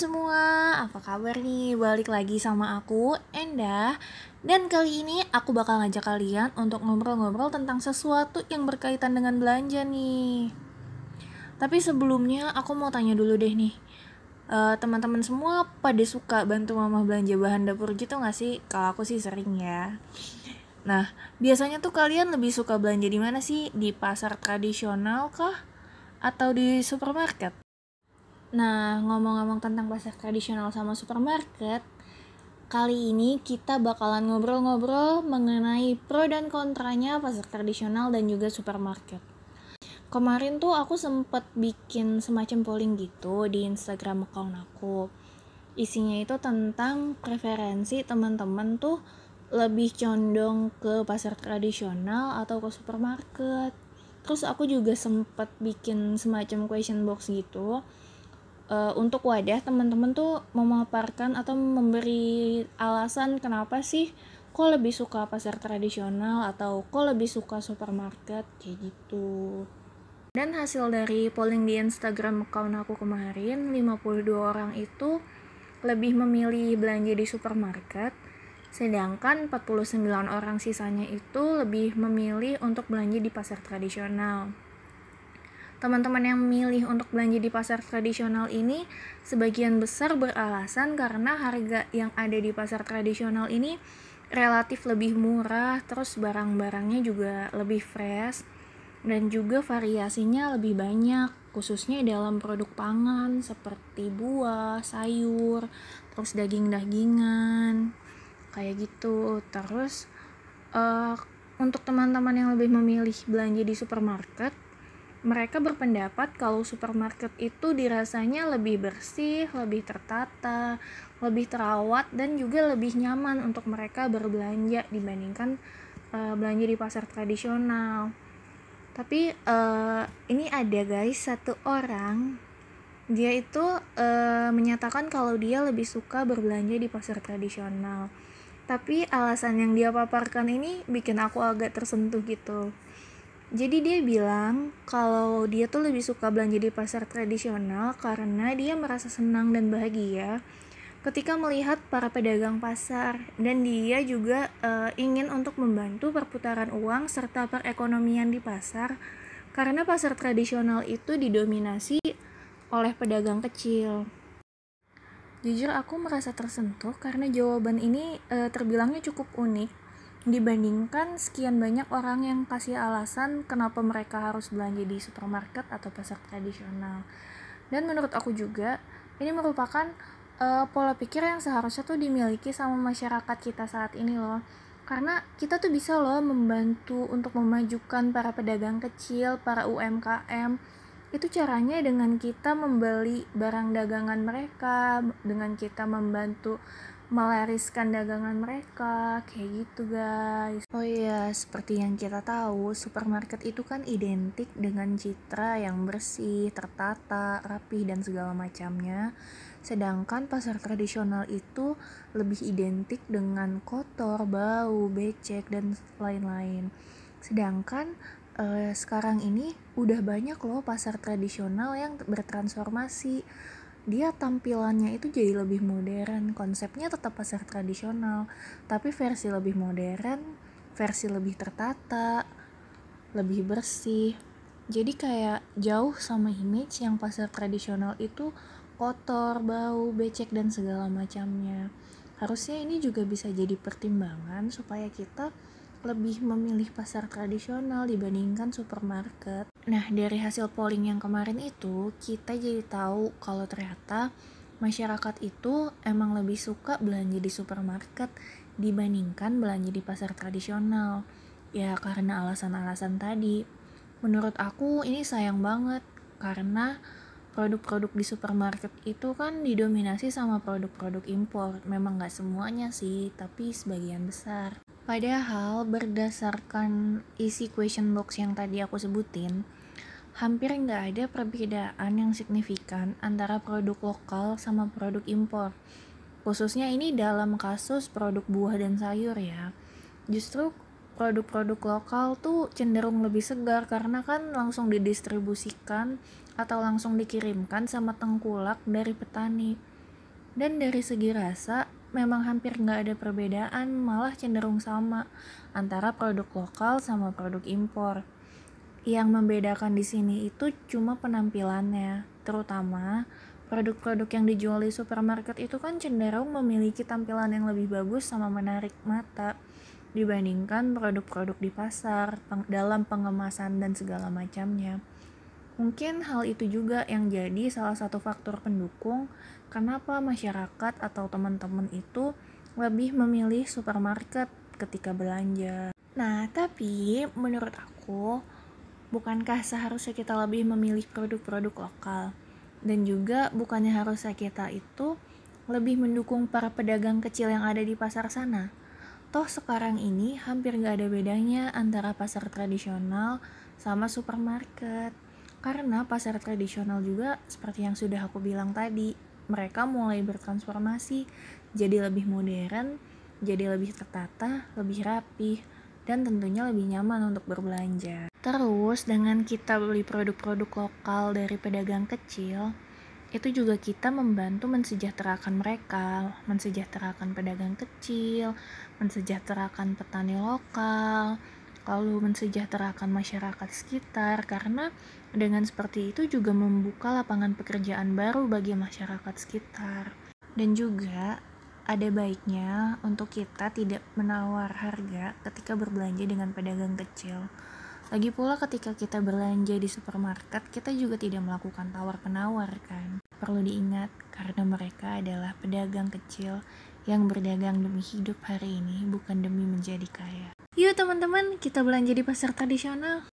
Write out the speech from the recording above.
semua, apa kabar nih? Balik lagi sama aku, Endah Dan kali ini aku bakal ngajak kalian untuk ngobrol-ngobrol tentang sesuatu yang berkaitan dengan belanja nih Tapi sebelumnya aku mau tanya dulu deh nih uh, Teman-teman semua pada suka bantu mama belanja bahan dapur gitu gak sih? Kalau aku sih sering ya Nah, biasanya tuh kalian lebih suka belanja di mana sih? Di pasar tradisional kah? Atau di supermarket? Nah, ngomong-ngomong tentang pasar tradisional sama supermarket, kali ini kita bakalan ngobrol-ngobrol mengenai pro dan kontranya pasar tradisional dan juga supermarket. Kemarin tuh aku sempet bikin semacam polling gitu di Instagram account aku. Isinya itu tentang preferensi teman-teman tuh lebih condong ke pasar tradisional atau ke supermarket. Terus aku juga sempet bikin semacam question box gitu uh, untuk wadah teman-teman tuh memaparkan atau memberi alasan kenapa sih kok lebih suka pasar tradisional atau kok lebih suka supermarket kayak gitu. Dan hasil dari polling di Instagram account aku kemarin, 52 orang itu lebih memilih belanja di supermarket, sedangkan 49 orang sisanya itu lebih memilih untuk belanja di pasar tradisional teman-teman yang memilih untuk belanja di pasar tradisional ini sebagian besar beralasan karena harga yang ada di pasar tradisional ini relatif lebih murah, terus barang-barangnya juga lebih fresh dan juga variasinya lebih banyak khususnya dalam produk pangan seperti buah, sayur, terus daging-dagingan kayak gitu. Terus uh, untuk teman-teman yang lebih memilih belanja di supermarket mereka berpendapat kalau supermarket itu dirasanya lebih bersih, lebih tertata, lebih terawat dan juga lebih nyaman untuk mereka berbelanja dibandingkan uh, belanja di pasar tradisional. Tapi uh, ini ada guys satu orang dia itu uh, menyatakan kalau dia lebih suka berbelanja di pasar tradisional. Tapi alasan yang dia paparkan ini bikin aku agak tersentuh gitu jadi dia bilang kalau dia tuh lebih suka belanja di pasar tradisional karena dia merasa senang dan bahagia ketika melihat para pedagang pasar dan dia juga uh, ingin untuk membantu perputaran uang serta perekonomian di pasar karena pasar tradisional itu didominasi oleh pedagang kecil. Jujur aku merasa tersentuh karena jawaban ini uh, terbilangnya cukup unik dibandingkan sekian banyak orang yang kasih alasan kenapa mereka harus belanja di supermarket atau pasar tradisional. Dan menurut aku juga ini merupakan uh, pola pikir yang seharusnya tuh dimiliki sama masyarakat kita saat ini loh. Karena kita tuh bisa loh membantu untuk memajukan para pedagang kecil, para UMKM. Itu caranya dengan kita membeli barang dagangan mereka, dengan kita membantu melariskan dagangan mereka kayak gitu guys. Oh iya seperti yang kita tahu supermarket itu kan identik dengan citra yang bersih tertata rapi dan segala macamnya. Sedangkan pasar tradisional itu lebih identik dengan kotor bau becek dan lain-lain. Sedangkan eh, sekarang ini udah banyak loh pasar tradisional yang bertransformasi dia tampilannya itu jadi lebih modern konsepnya tetap pasar tradisional tapi versi lebih modern versi lebih tertata lebih bersih. Jadi kayak jauh sama image yang pasar tradisional itu kotor bau becek dan segala macamnya. Harusnya ini juga bisa jadi pertimbangan supaya kita lebih memilih pasar tradisional dibandingkan supermarket. Nah, dari hasil polling yang kemarin itu, kita jadi tahu kalau ternyata masyarakat itu emang lebih suka belanja di supermarket dibandingkan belanja di pasar tradisional. Ya, karena alasan-alasan tadi. Menurut aku ini sayang banget karena produk-produk di supermarket itu kan didominasi sama produk-produk impor. Memang nggak semuanya sih, tapi sebagian besar. Padahal berdasarkan isi question box yang tadi aku sebutin, hampir nggak ada perbedaan yang signifikan antara produk lokal sama produk impor. Khususnya ini dalam kasus produk buah dan sayur ya. Justru produk-produk lokal tuh cenderung lebih segar karena kan langsung didistribusikan atau langsung dikirimkan sama tengkulak dari petani. Dan dari segi rasa, memang hampir nggak ada perbedaan, malah cenderung sama antara produk lokal sama produk impor. Yang membedakan di sini itu cuma penampilannya, terutama produk-produk yang dijual di supermarket itu kan cenderung memiliki tampilan yang lebih bagus sama menarik mata dibandingkan produk-produk di pasar peng dalam pengemasan dan segala macamnya. Mungkin hal itu juga yang jadi salah satu faktor pendukung kenapa masyarakat atau teman-teman itu lebih memilih supermarket ketika belanja. Nah, tapi menurut aku Bukankah seharusnya kita lebih memilih produk-produk lokal? Dan juga bukannya harusnya kita itu lebih mendukung para pedagang kecil yang ada di pasar sana? Toh sekarang ini hampir nggak ada bedanya antara pasar tradisional sama supermarket. Karena pasar tradisional juga seperti yang sudah aku bilang tadi, mereka mulai bertransformasi jadi lebih modern, jadi lebih tertata, lebih rapih, dan tentunya lebih nyaman untuk berbelanja. Terus dengan kita beli produk-produk lokal dari pedagang kecil, itu juga kita membantu mensejahterakan mereka, mensejahterakan pedagang kecil, mensejahterakan petani lokal, lalu mensejahterakan masyarakat sekitar karena dengan seperti itu juga membuka lapangan pekerjaan baru bagi masyarakat sekitar. Dan juga ada baiknya untuk kita tidak menawar harga ketika berbelanja dengan pedagang kecil lagi pula ketika kita belanja di supermarket, kita juga tidak melakukan tawar-penawar kan. Perlu diingat karena mereka adalah pedagang kecil yang berdagang demi hidup hari ini, bukan demi menjadi kaya. Yuk teman-teman, kita belanja di pasar tradisional.